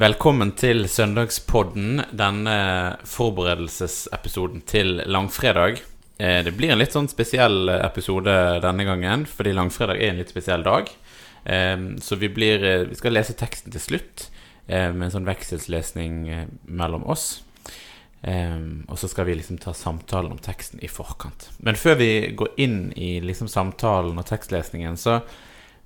Velkommen til søndagspodden, denne forberedelsesepisoden til langfredag. Eh, Det blir en litt sånn spesiell episode denne gangen, fordi langfredag er en litt spesiell dag. Eh, Så vi, blir, eh, vi skal lese teksten til slutt, eh, med en sånn vekselslesning eh, mellom oss. Eh, Og så skal vi liksom ta samtalen om teksten i forkant. Men før vi går inn i liksom samtalen og tekstlesningen, så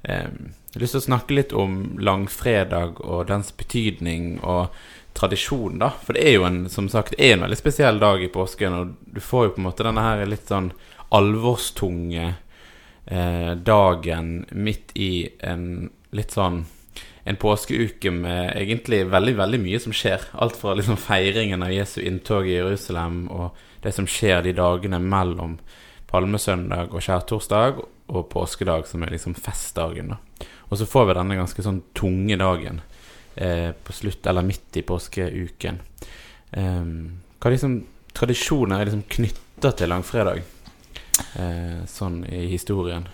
eh, jeg har lyst til å snakke litt om langfredag og dens betydning og tradisjon, da. For det er jo en, som sagt, en veldig spesiell dag i påsken, og du får jo på en måte denne her litt sånn alvorstunge eh, dagen midt i en litt sånn en påskeuke med egentlig veldig, veldig mye som skjer. Alt fra liksom feiringen av Jesu inntog i Jerusalem og det som skjer de dagene mellom palmesøndag og skjærtorsdag og påskedag, som er liksom festdagen, da. Og så får vi denne ganske sånn tunge dagen eh, på slutt, eller midt i påskeuken. Eh, hva liksom tradisjoner er liksom knytta til langfredag, eh, sånn i historien?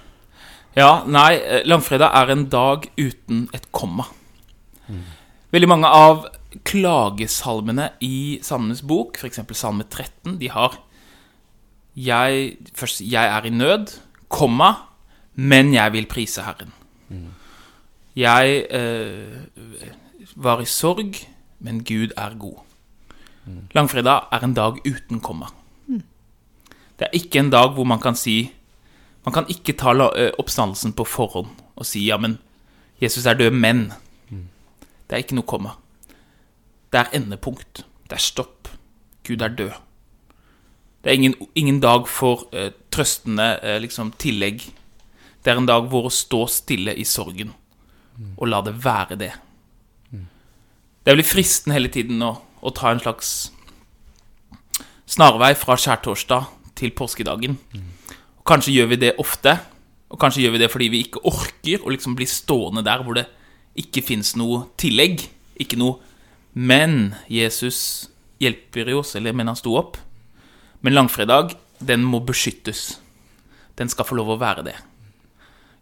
Ja, nei, eh, langfredag er en dag uten et komma. Veldig mange av klagesalmene i Salmenes bok, f.eks. Salme 13, de har jeg, Først 'Jeg er i nød', komma, men jeg vil prise Herren. Jeg eh, var i sorg, men Gud er god. Langfredag er en dag uten komma. Det er ikke en dag hvor man kan si Man kan ikke ta eh, oppstandelsen på forhånd og si ja, men Jesus er død, men Det er ikke noe komma. Det er endepunkt. Det er stopp. Gud er død. Det er ingen, ingen dag for eh, trøstende eh, liksom, tillegg. Det er en dag hvor å stå stille i sorgen og la det være det. Det er veldig fristende hele tiden å, å ta en slags snarvei fra skjærtorsdag til påskedagen. Og kanskje gjør vi det ofte, og kanskje gjør vi det fordi vi ikke orker å liksom bli stående der hvor det ikke fins noe tillegg. Ikke noe Men Jesus hjelper oss, eller men han sto opp. Men langfredag, den må beskyttes. Den skal få lov å være det.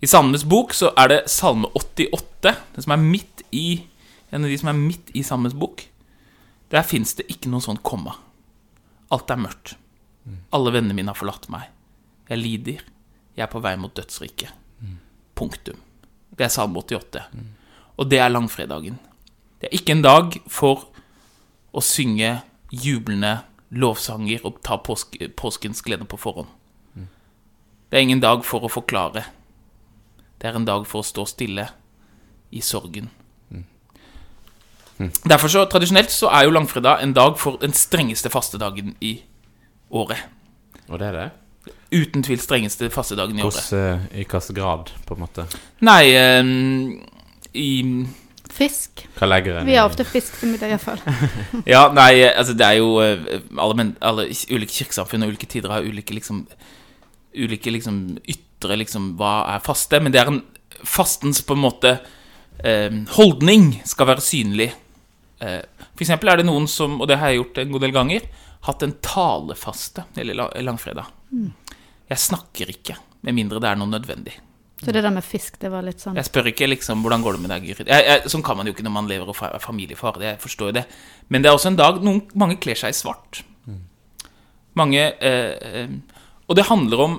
I Salmenes bok så er det Salme 88, den som er midt i en av de som er midt i Salmenes bok. Der fins det ikke noe sånn komma. Alt er mørkt. Alle vennene mine har forlatt meg. Jeg lider. Jeg er på vei mot dødsriket. Punktum. Det er Salme 88. Og det er langfredagen. Det er ikke en dag for å synge jublende lovsanger og ta påske, påskens glede på forhånd. Det er ingen dag for å forklare. Det er en dag for å stå stille i sorgen. Derfor så, Tradisjonelt så er jo langfredag en dag for den strengeste fastedagen i året. Og det er det? Uten tvil strengeste fastedagen i året. I hvilken grad, på en måte? Nei um, I Fisk. Vi har ofte fisk til middag, iallfall. Ja, nei, altså det er jo eh, alle, men, alle ulike kirkesamfunn og ulike tider har ulike liksom Ulike liksom ytre liksom Hva er faste? Men det er en fastens på en måte eh, holdning skal være synlig. Eh, for eksempel er det noen som, og det har jeg gjort en god del ganger, hatt en talefaste eller langfredag. langfredag. Jeg snakker ikke, med mindre det er noe nødvendig. Så det der med fisk, det var litt sånn Jeg spør ikke liksom hvordan går det med deg, Gyrid. Sånn kan man jo ikke når man lever og er familiefar. Det, jeg forstår jo det. Men det er også en dag noen, mange kler seg i svart. Mange eh, eh, Og det handler om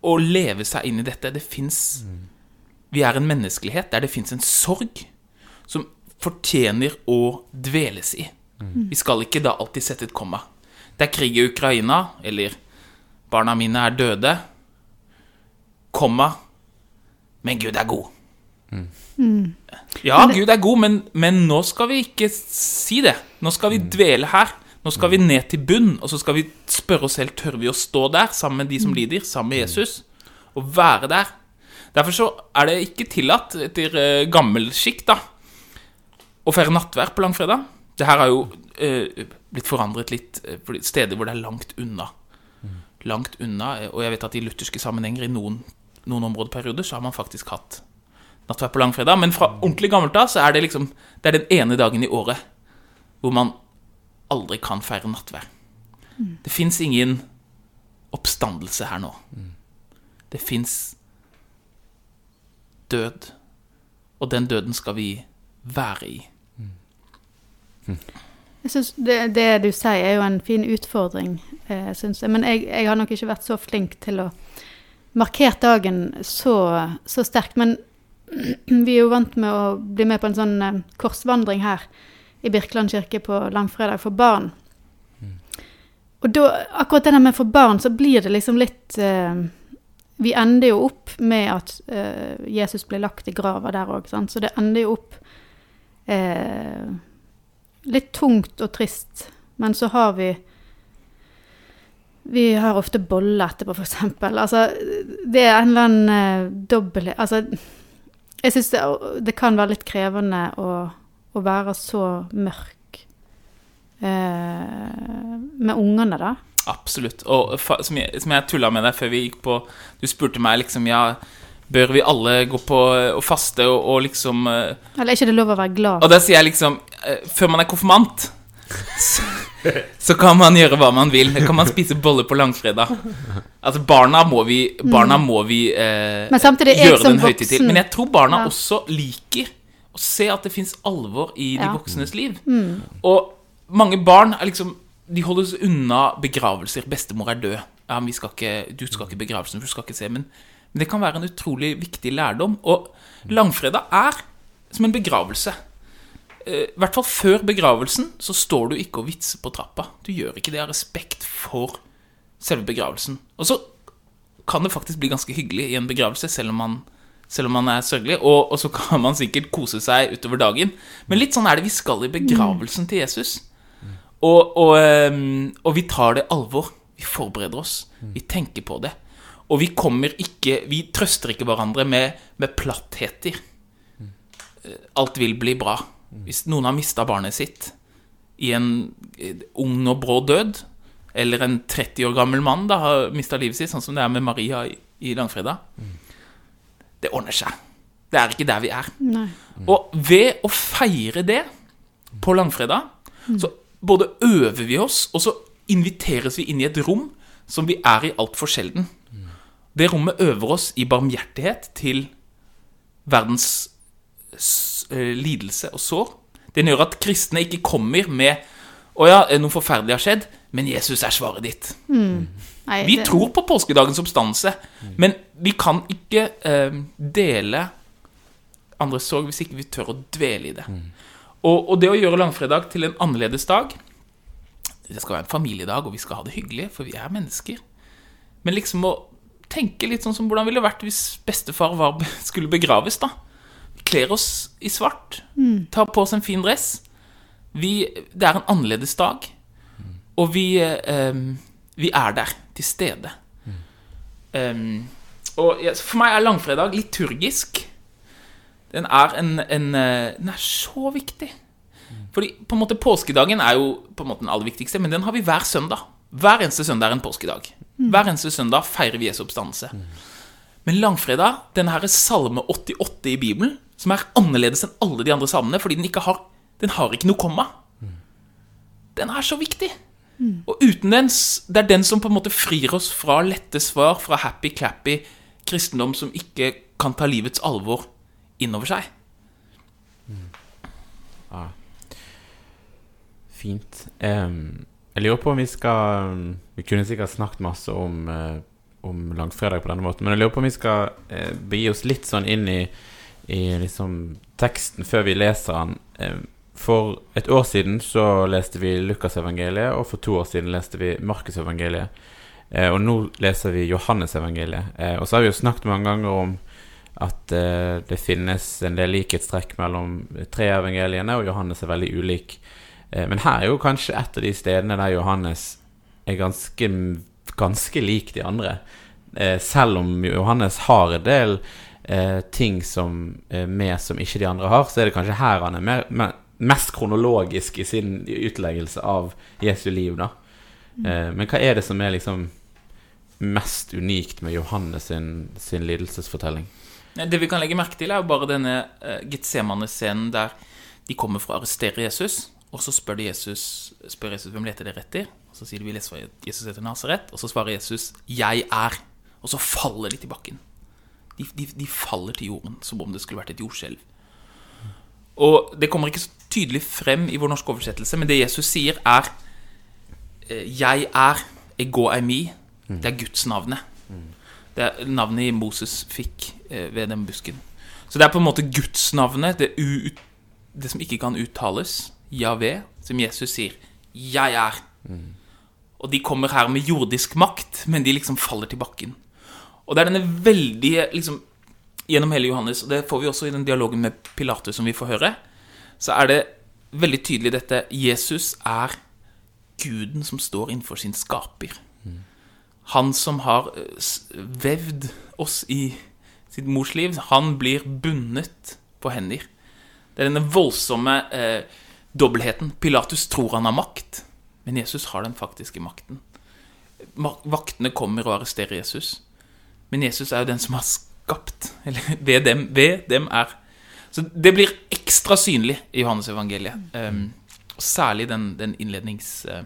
å leve seg inn i dette. Det fins Vi er en menneskelighet der det fins en sorg som fortjener å dveles i. Vi skal ikke da alltid sette et komma. Det er krig i Ukraina, eller barna mine er døde. Komma. Men Gud er god. Ja, Gud er god, men, men nå skal vi ikke si det. Nå skal vi dvele her. Nå skal vi ned til bunn, og så skal vi spørre oss selv tør vi å stå der sammen med de som lider, sammen med Jesus, og være der. Derfor så er det ikke tillatt etter uh, gammel skikk da, å feire nattvær på langfredag. Det her har jo eh, blitt forandret litt eh, for steder hvor det er langt unna. Langt unna, eh, og jeg vet at i lutherske sammenhenger i noen, noen områdeperioder så har man faktisk hatt nattvær på langfredag. Men fra ordentlig gammelt av så er det liksom Det er den ene dagen i året hvor man aldri kan feire nattvær. Det fins ingen oppstandelse her nå. Det fins død. Og den døden skal vi være i. Jeg synes det, det du sier, er jo en fin utfordring, eh, syns jeg. Men jeg, jeg har nok ikke vært så flink til å markere dagen så, så sterkt. Men vi er jo vant med å bli med på en sånn eh, korsvandring her i Birkeland kirke på langfredag for barn. Og da, akkurat det der med for barn, så blir det liksom litt eh, Vi ender jo opp med at eh, Jesus blir lagt i grava der òg. Så det ender jo opp eh, litt tungt og trist. Men så har vi Vi har ofte bolle etterpå, eksempel. Altså, det er en eller annen uh, dobbelthet Altså, jeg syns det, det kan være litt krevende å, å være så mørk uh, med ungene, da. Absolutt. Og som jeg, som jeg tulla med deg før vi gikk på Du spurte meg liksom Ja, bør vi alle gå på eh, og faste og, og liksom uh, Eller er ikke det lov å være glad? Og da sier jeg liksom eh, Før man er konfirmant så, så kan man gjøre hva man vil. Kan man spise boller på langfredag. Altså, barna må vi, barna må vi eh, Men samtidig, jeg gjøre den høytid til. Men jeg tror barna Ja. også liker å se at det fins alvor i de Ja. voksnes liv. Og mange barn er liksom De holdes unna begravelser. 'Bestemor er død'. Ja, men vi skal ikke, 'Du skal ikke i begravelsen, for du skal ikke se'. Men, men det kan være en utrolig viktig lærdom. Og langfredag er som en begravelse. Eh, I hvert fall før begravelsen så står du ikke og vitser på trappa. Du gjør ikke det av respekt for selve begravelsen. Og så kan det faktisk bli ganske hyggelig i en begravelse, selv om man, selv om man er sørgelig. Og, og så kan man sikkert kose seg utover dagen. Men litt sånn er det vi skal i begravelsen til Jesus. Og, og, ehm, og vi tar det alvor. Vi forbereder oss. Vi tenker på det. Og vi kommer ikke Vi trøster ikke hverandre med, med plattheter. Eh, Alt vil bli bra. Hvis noen har mista barnet sitt i en ung og brå død, eller en 30 år gammel mann da har mista livet sitt, sånn som det er med Maria i, i langfredag Det ordner seg. Det er ikke der vi er. Nei. Og ved å feire det på langfredag, så både øver vi oss, og så inviteres vi inn i et rom som vi er i altfor sjelden. Det rommet øver oss i barmhjertighet til verdens lidelse og sår. Den gjør at kristne ikke kommer med å ja, noe forferdelig har skjedd, men Jesus er svaret ditt. Nei, Vi det- tror på påskedagens oppstandelse, men vi kan ikke eh, dele andres sorg hvis ikke vi tør å dvele i det. Og, og det å gjøre langfredag til en annerledes dag Det skal være en familiedag, og vi skal ha det hyggelig, for vi er mennesker. Men liksom å tenke litt sånn som hvordan ville det vært hvis bestefar var, skulle begraves, da. Kler oss i svart, tar på oss en fin dress. Vi, det er en annerledes dag, og vi, eh, vi er der, til stede. Um, og ja, for meg er langfredag liturgisk. Den er, en, en, eh, den er så viktig. Fordi på en måte påskedagen er jo på en måte den aller viktigste, men den har vi hver søndag. Hver eneste søndag er en påskedag. Hver eneste søndag feirer vi Jesu oppstandelse. Men langfredag, denne her salme 88 i Bibelen, som er annerledes enn alle de andre salmene, fordi den ikke har, den har ikke noe komma. Den er så viktig. Og uten den, det er den som på en måte frir oss fra lette svar, fra happy-clappy kristendom som ikke kan ta livets alvor innover seg. Fint. Um, jeg lurer på om vi skal Vi kunne sikkert snakket masse om, eh, om langfredag på denne måten, men jeg lurer på om vi skal eh, begi oss litt sånn inn i, i liksom teksten før vi leser den. Eh, for et år siden så leste vi Lukasevangeliet, og for to år siden leste vi Markusevangeliet. Eh, og nå leser vi Johannesevangeliet. Eh, og så har vi jo snakket mange ganger om at eh, det finnes en del likhetstrekk mellom tre evangeliene, og Johannes er veldig ulik. Eh, Men her er jo kanskje et av de stedene der Johannes er ganske, ganske lik de andre. Eh, Selv om Johannes har en del eh, ting som er med som ikke de andre har, så er det kanskje her han er mer, mer, mest kronologisk i sin utleggelse av Jesu liv, da. Eh, Men hva er det som er liksom mest unikt med Johannes sin, sin lidelsesfortelling? Det vi kan legge merke til, er jo bare denne uh, Getsemane-scenen der de kommer for å arrestere Jesus, og så spør, Jesus, spør Jesus hvem leter dere etter. Og så sier de vi leser fra Jesus etter Nasaret, og så svarer Jesus 'Jeg er'. Og så faller de til bakken. De, de, de faller til jorden som om det skulle vært et jordskjelv. Og det kommer ikke så tydelig frem i vår norske oversettelse, men det Jesus sier, er eh, 'Jeg er ego eimi'. Det er Guds navnet. Det er navnet Moses fikk eh, ved den busken. Så det er på en måte Guds navnet, det, u, det som ikke kan uttales, Javé, som Jesus sier 'Jeg er'. Og de kommer her med jordisk makt, men de liksom faller til bakken. Og det er denne veldige liksom, Gjennom hele Johannes, og det får vi også i den dialogen med Pilatus som vi får høre, så er det veldig tydelig dette Jesus er guden som står innenfor sin skaper. Han som har eh, vevd oss i sitt mors liv, han blir bundet på hender. Det er denne voldsomme eh, dobbeltheten. Pilatus tror han har makt, men Jesus har den faktiske makten. Vaktene kommer og arresterer Jesus, men Jesus er jo den som har skapt. Eller ved dem, ved dem er Så det blir ekstra synlig i Johannes evangeliet. Um, særlig den, den innlednings, uh,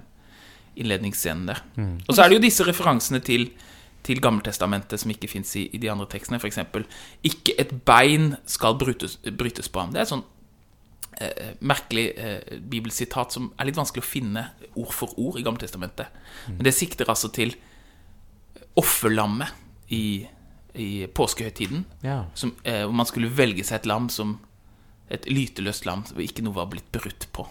innledningsscenen der. Og så er det jo disse referansene til, til Gammeltestamentet som ikke fins i, i de andre tekstene. F.eks.: Ikke et bein skal brytes, brytes på ham. Det er et sånn eh, merkelig eh, bibelsitat som er litt vanskelig å finne ord for ord i Gammeltestamentet. Men det sikter altså til offerlammet i, i påskehøytiden. Ja. Som, eh, hvor man skulle velge seg et lam som et lyteløst lam hvor ikke noe var blitt brutt på.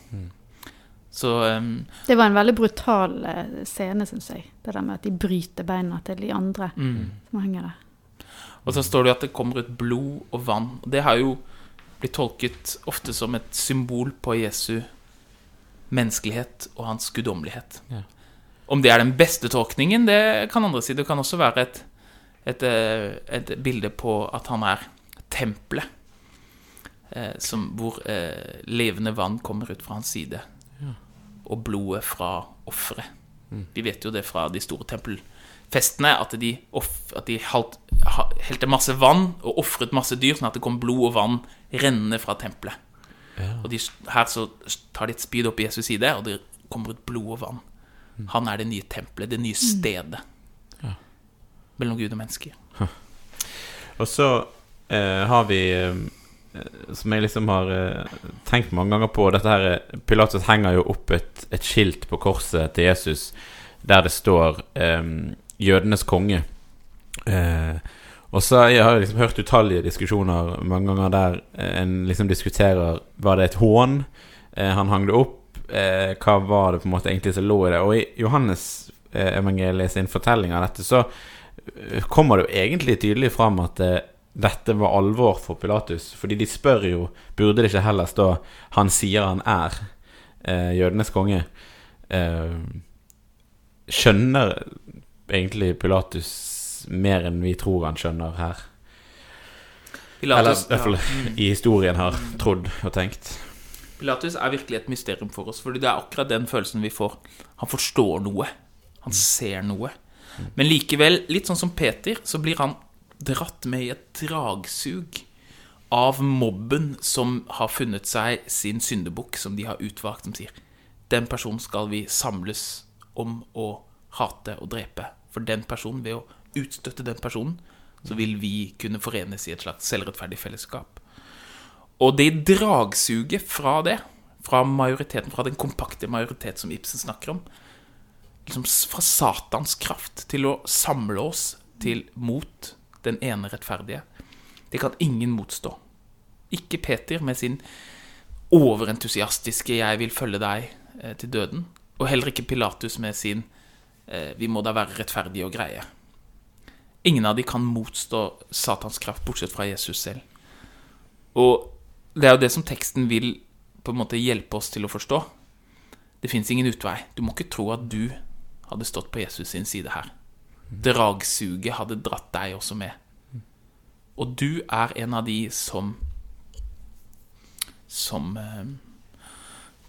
Så um, Det var en veldig brutal eh, scene, syns jeg. Det der med at de bryter beina til de andre som henger der. Og så står det jo at det kommer ut blod og vann. Og det har jo blitt tolket ofte som et symbol på Jesu menneskelighet og hans guddommelighet. Ja. Om det er den beste tolkningen, det kan andre si. Det kan også være et, et, eh, et bilde på at han er tempelet. Eh, hvor eh, levende vann kommer ut fra hans side. Og blodet fra offeret. Vi vet jo det fra de store tempelfestene, at de, off, at de halt, ha- helte masse vann og ofret masse dyr, sånn at det kom blod og vann rennende fra tempelet. Og de, her så tar de et spyd opp i Jesus side, og det kommer ut blod og vann. Han er det nye tempelet, det nye stedet mellom Gud og mennesker. Og så eh, har vi eh, Som jeg liksom har eh, tenkt mange ganger på Dette her eh, Pilatus henger jo opp et, et skilt på korset til Jesus der det står eh, 'Jødenes konge'. Eh, og så jeg har liksom hørt utallige diskusjoner mange ganger der eh, en liksom diskuterer Var det et hån eh, han hang det opp? Eh, hva var det på en måte egentlig som lå i det? Og i Johannes evangeliet sin fortelling av dette, så kommer det jo egentlig tydelig fram at dette var alvor for Pilatus. Fordi de spør jo Burde det ikke heller stå 'Han sier han er jødenes konge'? Skjønner egentlig Pilatus mer enn vi tror han skjønner her? Eller i hvert fall i historien har trodd og tenkt. Pilatus er virkelig et mysterium for oss, fordi det er akkurat den følelsen vi får. Han forstår noe. Han ser noe. Men likevel, litt sånn som Peter, så blir han dratt med i et dragsug av mobben som har funnet seg sin syndebukk, som de har utvalgt, som sier Den personen skal vi samles om å hate og drepe. For den personen, ved å utstøtte den personen, så vil vi kunne forenes i et slags selvrettferdig fellesskap. Og det dragsuget fra det, fra majoriteten, fra den kompakte majoritet som Ibsen snakker om, liksom fra Satans kraft til å samle oss til mot den ene rettferdige, det kan ingen motstå. Ikke Peter med sin overentusiastiske 'jeg vil følge deg eh, til døden', og heller ikke Pilatus med sin eh, 'vi må da være rettferdige og greie'. Ingen av de kan motstå Satans kraft, bortsett fra Jesus selv. Og det er jo det som teksten vil på en måte hjelpe oss til å forstå. Det fins ingen utvei. Du må ikke tro at du hadde stått på Jesus sin side her. Dragsuget hadde dratt deg også med. Og du er en av de som Som eh,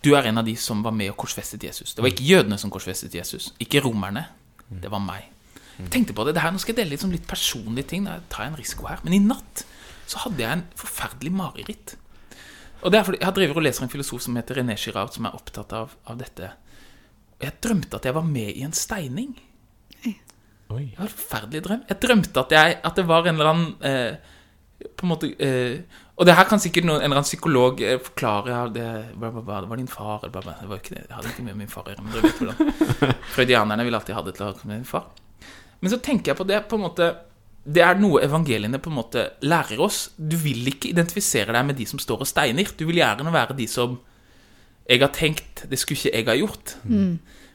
Du er en av de som var med og korsfestet Jesus. Det var ikke jødene som korsfestet Jesus. Ikke romerne. Det var meg. Jeg tenkte på det, det her, Nå skal jeg dele litt, sånn litt personlige ting. Da tar jeg en risiko her. Men i natt så hadde jeg en forferdelig mareritt. Og det er fordi Jeg har drevet og leser en filosof som heter René Girard, som er opptatt av, av dette. Og jeg drømte at jeg var med i en steining. Oi. Det var en forferdelig drøm. Jeg drømte at, jeg, at det var en eller annen eh, På en måte eh, Og det her kan sikkert noen, en eller annen psykolog eh, forklare. Ja, det, bla, bla, bla, det var din far eller bla, bla. Det var ikke det. Jeg hadde ikke mye med min far å gjøre. Freudianerne ville alltid ha det til å ha med min far. Men så tenker jeg på det på en måte Det er noe evangeliene på en måte lærer oss. Du vil ikke identifisere deg med de som står og steiner. Du vil gjerne være de som Jeg har tenkt, det skulle ikke jeg ha gjort.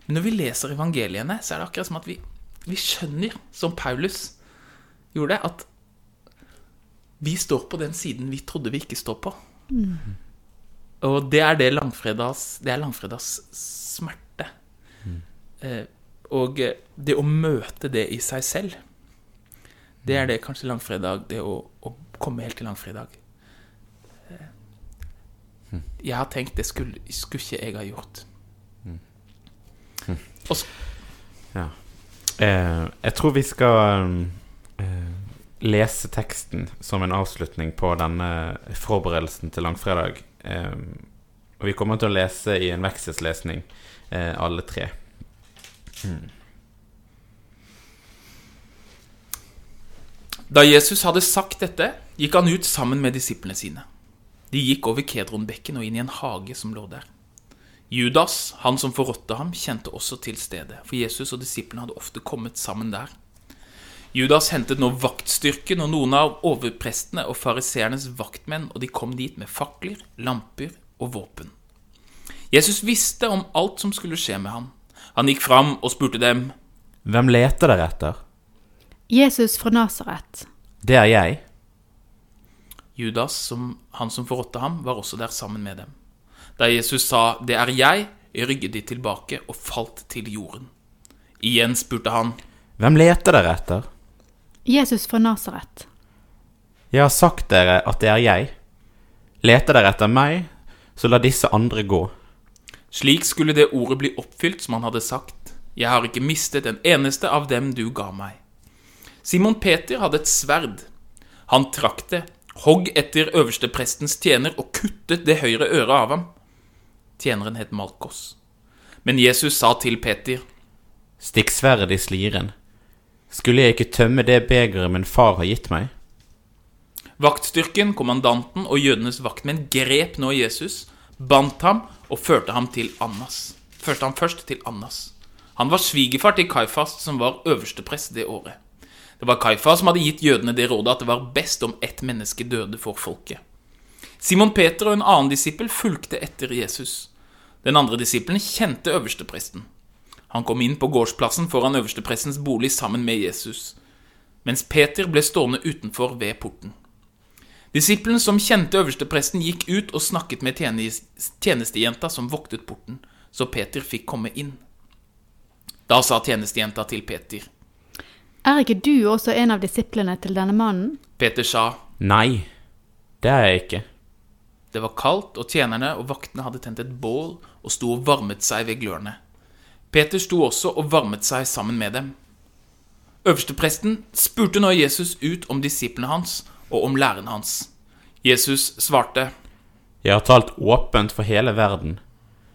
Men når vi leser evangeliene, så er det akkurat som at vi, vi skjønner, som Paulus gjorde at vi står på den siden vi trodde vi ikke står på. Og det er det langfredags Det er langfredags smerte. Eh, og eh, det å møte det i seg selv, det er det kanskje langfredag Det å, å komme helt til langfredag. Eh, jeg har tenkt det skulle, skulle ikke jeg ha gjort. Og så, Ja. Eh, jeg tror vi skal eh, lese teksten som en avslutning på denne forberedelsen til langfredag. Eh, og vi kommer til å lese i en vekselslesning, eh, alle tre. Da Jesus hadde sagt dette, gikk han ut sammen med disiplene sine. De gikk over Kedronbekken og inn i en hage som lå der. Judas, han som forrådte ham, kjente også til stedet, for Jesus og disiplene hadde ofte kommet sammen der. Judas hentet nå vaktstyrken og noen av overprestene og fariseernes vaktmenn, og de kom dit med fakler, lamper og våpen. Jesus visste om alt som skulle skje med ham. Han gikk fram og spurte dem, Hvem leter dere etter? Jesus fra Nasaret. Det er jeg. Judas, som, han som forrådte ham, var også der sammen med dem. Da Jesus sa 'Det er jeg', rygget de tilbake og falt til jorden. Igjen spurte han, Hvem leter dere etter? Jesus fra Nasaret. Jeg har sagt dere at det er jeg. Leter dere etter meg, så la disse andre gå. Slik skulle det ordet bli oppfylt som han hadde sagt. Jeg har ikke mistet en eneste av dem du ga meg. Simon Peter hadde et sverd. Han trakk det, hogg etter øversteprestens tjener og kuttet det høyre øret av ham. Tjeneren het Malkos. Men Jesus sa til Peter, Stikk sverdet i sliren. Skulle jeg ikke tømme det begeret min far har gitt meg? Vaktstyrken, kommandanten og jødenes vaktmenn grep nå Jesus, bandt ham og førte ham til Annas. Førte ham først til Annas. Han var svigerfar til Kaifas, som var øversteprest det året. Det var Kaifas som hadde gitt jødene det rådet at det var best om ett menneske døde for folket. Simon Peter og en annen disippel fulgte etter Jesus. Den andre disippelen kjente øverstepresten. Han kom inn på gårdsplassen foran øversteprestens bolig sammen med Jesus, mens Peter ble stående utenfor ved porten. Disippelen som kjente øverstepresten, gikk ut og snakket med tjenes- tjenestejenta som voktet porten, så Peter fikk komme inn. Da sa tjenestejenta til Peter. Er ikke du også en av disiplene til denne mannen? Peter sa, Nei, det er jeg ikke. det var kaldt, og tjenerne og vaktene hadde tent et bål og sto og varmet seg ved glørne. Peter sto også og varmet seg sammen med dem. Øverstepresten spurte nå Jesus ut om disiplene hans og om læren hans. Jesus svarte, Jeg har talt åpent for hele verden.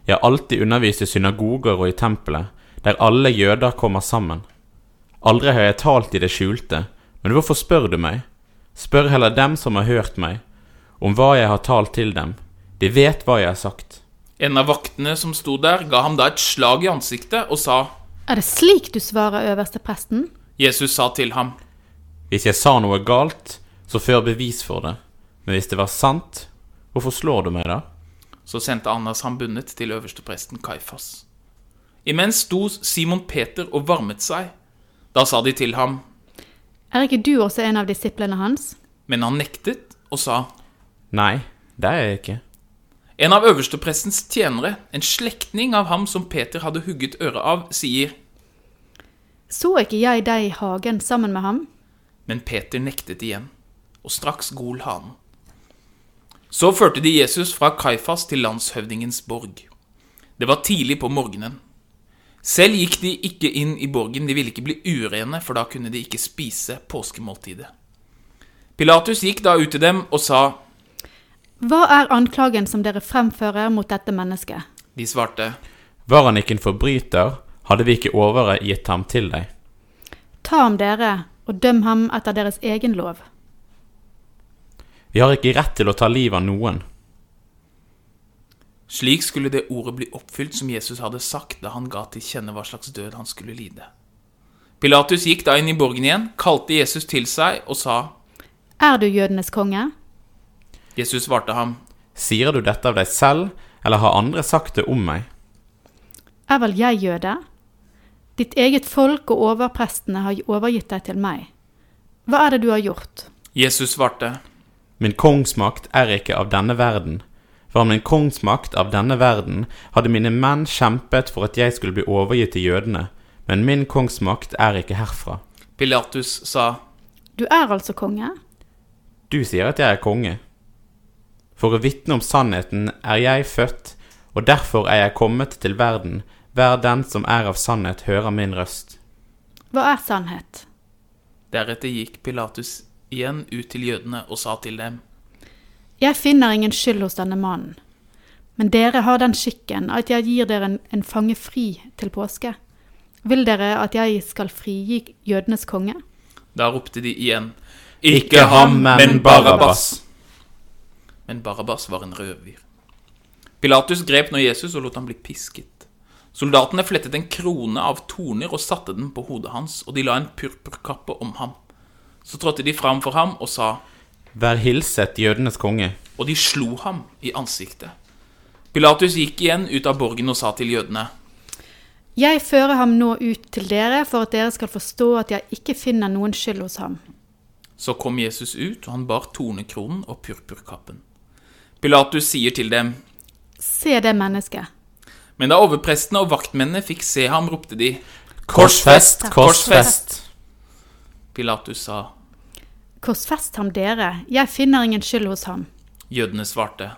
Jeg har alltid undervist i synagoger og i tempelet, der alle jøder kommer sammen. Aldri har jeg talt i det skjulte, men hvorfor spør du meg? Spør heller dem som har hørt meg, om hva jeg har talt til dem. De vet hva jeg har sagt. En av vaktene som sto der, ga ham da et slag i ansiktet og sa, Er det slik du svarer øverste presten? Jesus sa til ham, Hvis jeg sa noe galt, så før bevis for det. Men hvis det var sant, hvorfor slår du meg da? Så sendte Annas ham bundet til øverstepresten Kaifas. Imens sto Simon Peter og varmet seg. Da sa de til ham, Er ikke du også en av disiplene hans? men han nektet og sa, Nei, det er jeg ikke. En av øversteprestens tjenere, en slektning av ham som Peter hadde hugget øret av, sier, Så ikke jeg deg i hagen sammen med ham? men Peter nektet igjen, og straks gol hanen. Så førte de Jesus fra Kaifas til landshøvdingens borg. Det var tidlig på morgenen. Selv gikk de ikke inn i borgen, de ville ikke bli urene, for da kunne de ikke spise påskemåltidet. Pilatus gikk da ut til dem og sa, Hva er anklagen som dere fremfører mot dette mennesket? de svarte, Var han ikke en forbryter, hadde vi ikke overgitt ham til deg. Ta ham dere, og døm ham etter deres egen lov. Vi har ikke rett til å ta livet av noen. Slik skulle det ordet bli oppfylt som Jesus hadde sagt da han ga til kjenne hva slags død han skulle lide. Pilatus gikk da inn i borgen igjen, kalte Jesus til seg og sa, Er du jødenes konge? Jesus svarte ham, Sier du dette av deg selv, eller har andre sagt det om meg? Er vel jeg jøde? Ditt eget folk og overprestene har overgitt deg til meg. Hva er det du har gjort? Jesus svarte, Min kongsmakt er ikke av denne verden. Var min kongsmakt av denne verden, hadde mine menn kjempet for at jeg skulle bli overgitt til jødene, men min kongsmakt er ikke herfra. Pilatus sa, Du er altså konge? Du sier at jeg er konge. For å vitne om sannheten er jeg født, og derfor er jeg kommet til verden. Hver den som er av sannhet, hører min røst. Hva er sannhet? Deretter gikk Pilatus igjen ut til jødene og sa til dem, Jeg finner ingen skyld hos denne mannen. Men dere har den skikken at jeg gir dere en, en fange fri til påske. Vil dere at jeg skal frigi jødenes konge? Da ropte de igjen, Ikke ham, men Barabbas. Men Barabbas var en røver. Pilatus grep nå Jesus og lot ham bli pisket. Soldatene flettet en krone av torner og satte den på hodet hans, og de la en purpurkappe om ham. Så trådte de fram for ham og sa, Vær hilset jødenes konge. og de slo ham i ansiktet. Pilatus gikk igjen ut av borgen og sa til jødene, Jeg fører ham nå ut til dere for at dere skal forstå at jeg ikke finner noen skyld hos ham. Så kom Jesus ut, og han bar tornekronen og purpurkappen. Pilatus sier til dem, Se det mennesket. Men da overprestene og vaktmennene fikk se ham, ropte de, Korsfest, korsfest! Pilatus sa, Korsfest ham dere, jeg finner ingen skyld hos ham. jødene svarte,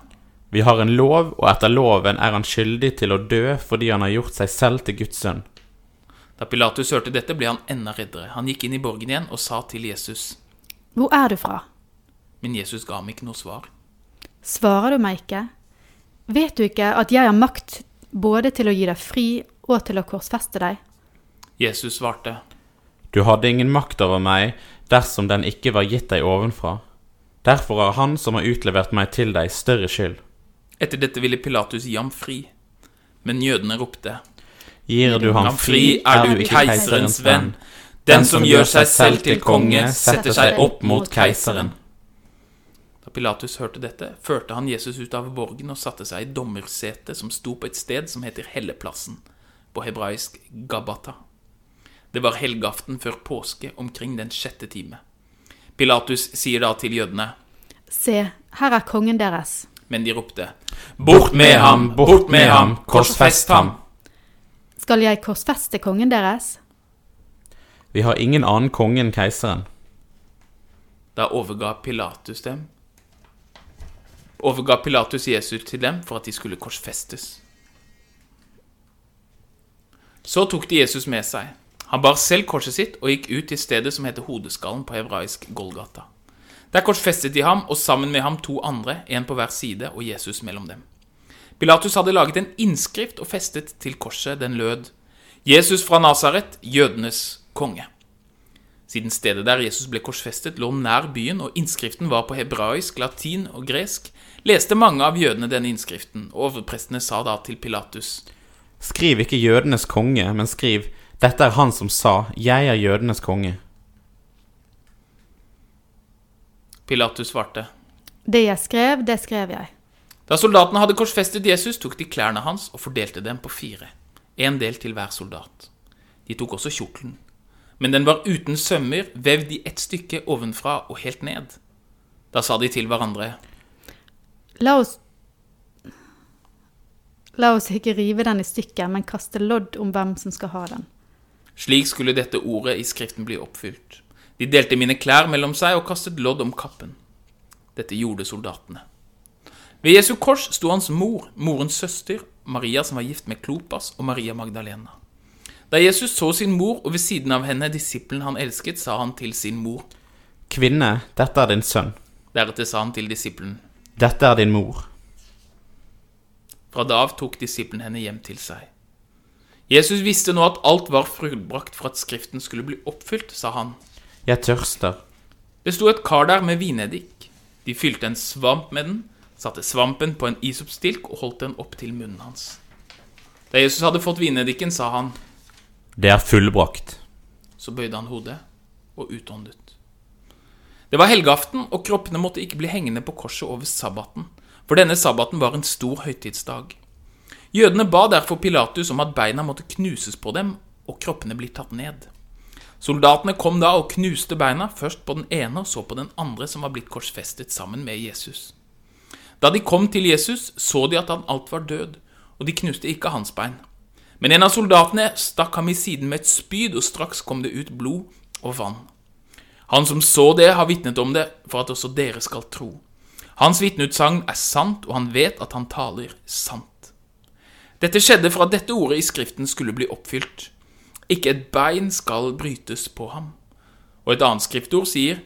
Vi har en lov, og etter loven er han skyldig til å dø fordi han har gjort seg selv til Guds sønn. Da Pilatus hørte dette, ble han enda reddere. Han gikk inn i borgen igjen og sa til Jesus, Hvor er du fra? men Jesus ga ham ikke noe svar. Svarer du meg ikke? Vet du ikke at jeg har makt både til å gi deg fri og til å korsfeste deg? Jesus svarte, Du hadde ingen makt over meg dersom den ikke var gitt deg ovenfra. Derfor har han som har utlevert meg til deg, større skyld. etter dette ville Pilatus gi ham fri. Men jødene ropte, Gir du ham fri er du keiserens venn. Den som gjør seg selv til konge, setter seg opp mot keiseren. Da Pilatus hørte dette, førte han Jesus ut av borgen og satte seg i dommersetet som sto på et sted som heter Helleplassen, på hebraisk Gabata. Det var helgaften før påske, omkring den sjette time. Pilatus sier da til jødene, Se, her er kongen deres. men de ropte, Bort med ham, bort med ham, korsfest ham! Skal jeg korsfeste kongen deres? Vi har ingen annen konge enn keiseren. Da overga Pilatus dem Overga Pilatus Jesus til dem for at de skulle korsfestes. Så tok de Jesus med seg. Han bar selv korset sitt og gikk ut til stedet som heter Hodeskallen på hebraisk Golgata. Der korsfestet de ham, og sammen med ham to andre, en på hver side og Jesus mellom dem. Pilatus hadde laget en innskrift og festet til korset. Den lød Jesus fra Nasaret, jødenes konge. Siden stedet der Jesus ble korsfestet, lå nær byen, og innskriften var på hebraisk, latin og gresk, leste mange av jødene denne innskriften, og overprestene sa da til Pilatus, Skriv ikke jødenes konge, men skriv Dette er han som sa, Jeg er jødenes konge. Pilatus svarte. Det jeg skrev, det skrev jeg. Da soldatene hadde korsfestet Jesus, tok de klærne hans og fordelte dem på fire, en del til hver soldat. De tok også kjortelen, men den var uten sømmer, vevd i ett stykke ovenfra og helt ned. Da sa de til hverandre, La oss La oss ikke rive den i stykker, men kaste lodd om hvem som skal ha den. Slik skulle dette ordet i Skriften bli oppfylt. De delte mine klær mellom seg og kastet lodd om kappen. Dette gjorde soldatene. Ved Jesu kors sto hans mor, morens søster, Maria som var gift med Klopas, og Maria Magdalena. Da Jesus så sin mor, og ved siden av henne disippelen han elsket, sa han til sin mor. Kvinne, dette er din sønn. Deretter sa han til disippelen. Dette er din mor. Fra da av tok disippelen henne hjem til seg. Jesus visste nå at alt var fullbrakt for at Skriften skulle bli oppfylt, sa han. Jeg tørster. Det sto et kar der med vineddik. De fylte en svamp med den, satte svampen på en isopstilk og holdt den opp til munnen hans. Da Jesus hadde fått vinedikken, sa han, Det er fullbrakt. så bøyde han hodet og utåndet. Det var helgeaften, og kroppene måtte ikke bli hengende på korset over sabbaten, for denne sabbaten var en stor høytidsdag. Jødene ba derfor Pilatus om at beina måtte knuses på dem og kroppene bli tatt ned. Soldatene kom da og knuste beina, først på den ene og så på den andre som var blitt korsfestet sammen med Jesus. Da de kom til Jesus, så de at han alt var død, og de knuste ikke hans bein. Men en av soldatene stakk ham i siden med et spyd, og straks kom det ut blod og vann. Han som så det, har vitnet om det, for at også dere skal tro. Hans vitneutsagn er sant, og han vet at han taler sant. Dette skjedde for at dette ordet i Skriften skulle bli oppfylt. Ikke et bein skal brytes på ham. Og et annet skriftord sier,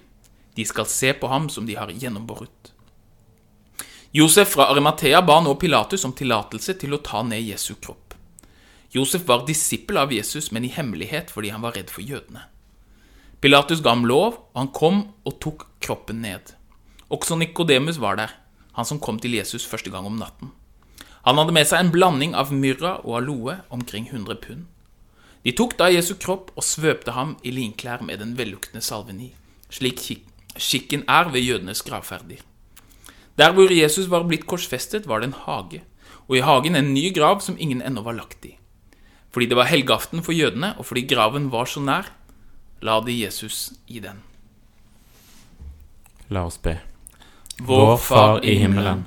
de skal se på ham som de har gjennombåret. Josef fra Arimathea ba nå Pilatus om tillatelse til å ta ned Jesu kropp. Josef var disippel av Jesus, men i hemmelighet fordi han var redd for jødene. Pilatus ga ham lov, og han kom og tok kroppen ned. Også Nikodemus var der, han som kom til Jesus første gang om natten. Han hadde med seg en blanding av myrra og aloe, omkring 100 pund. De tok da Jesu kropp og svøpte ham i linklær med den velluktende salven i, slik skikken er ved jødenes gravferder. Der hvor Jesus var blitt korsfestet, var det en hage, og i hagen en ny grav som ingen ennå var lagt i. Fordi det var helgeaften for jødene, og fordi graven var så nær, la de Jesus i den. La oss be. Vår Far i himmelen.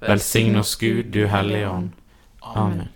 velsign oss Gud, du Hellige Ånd. Amen.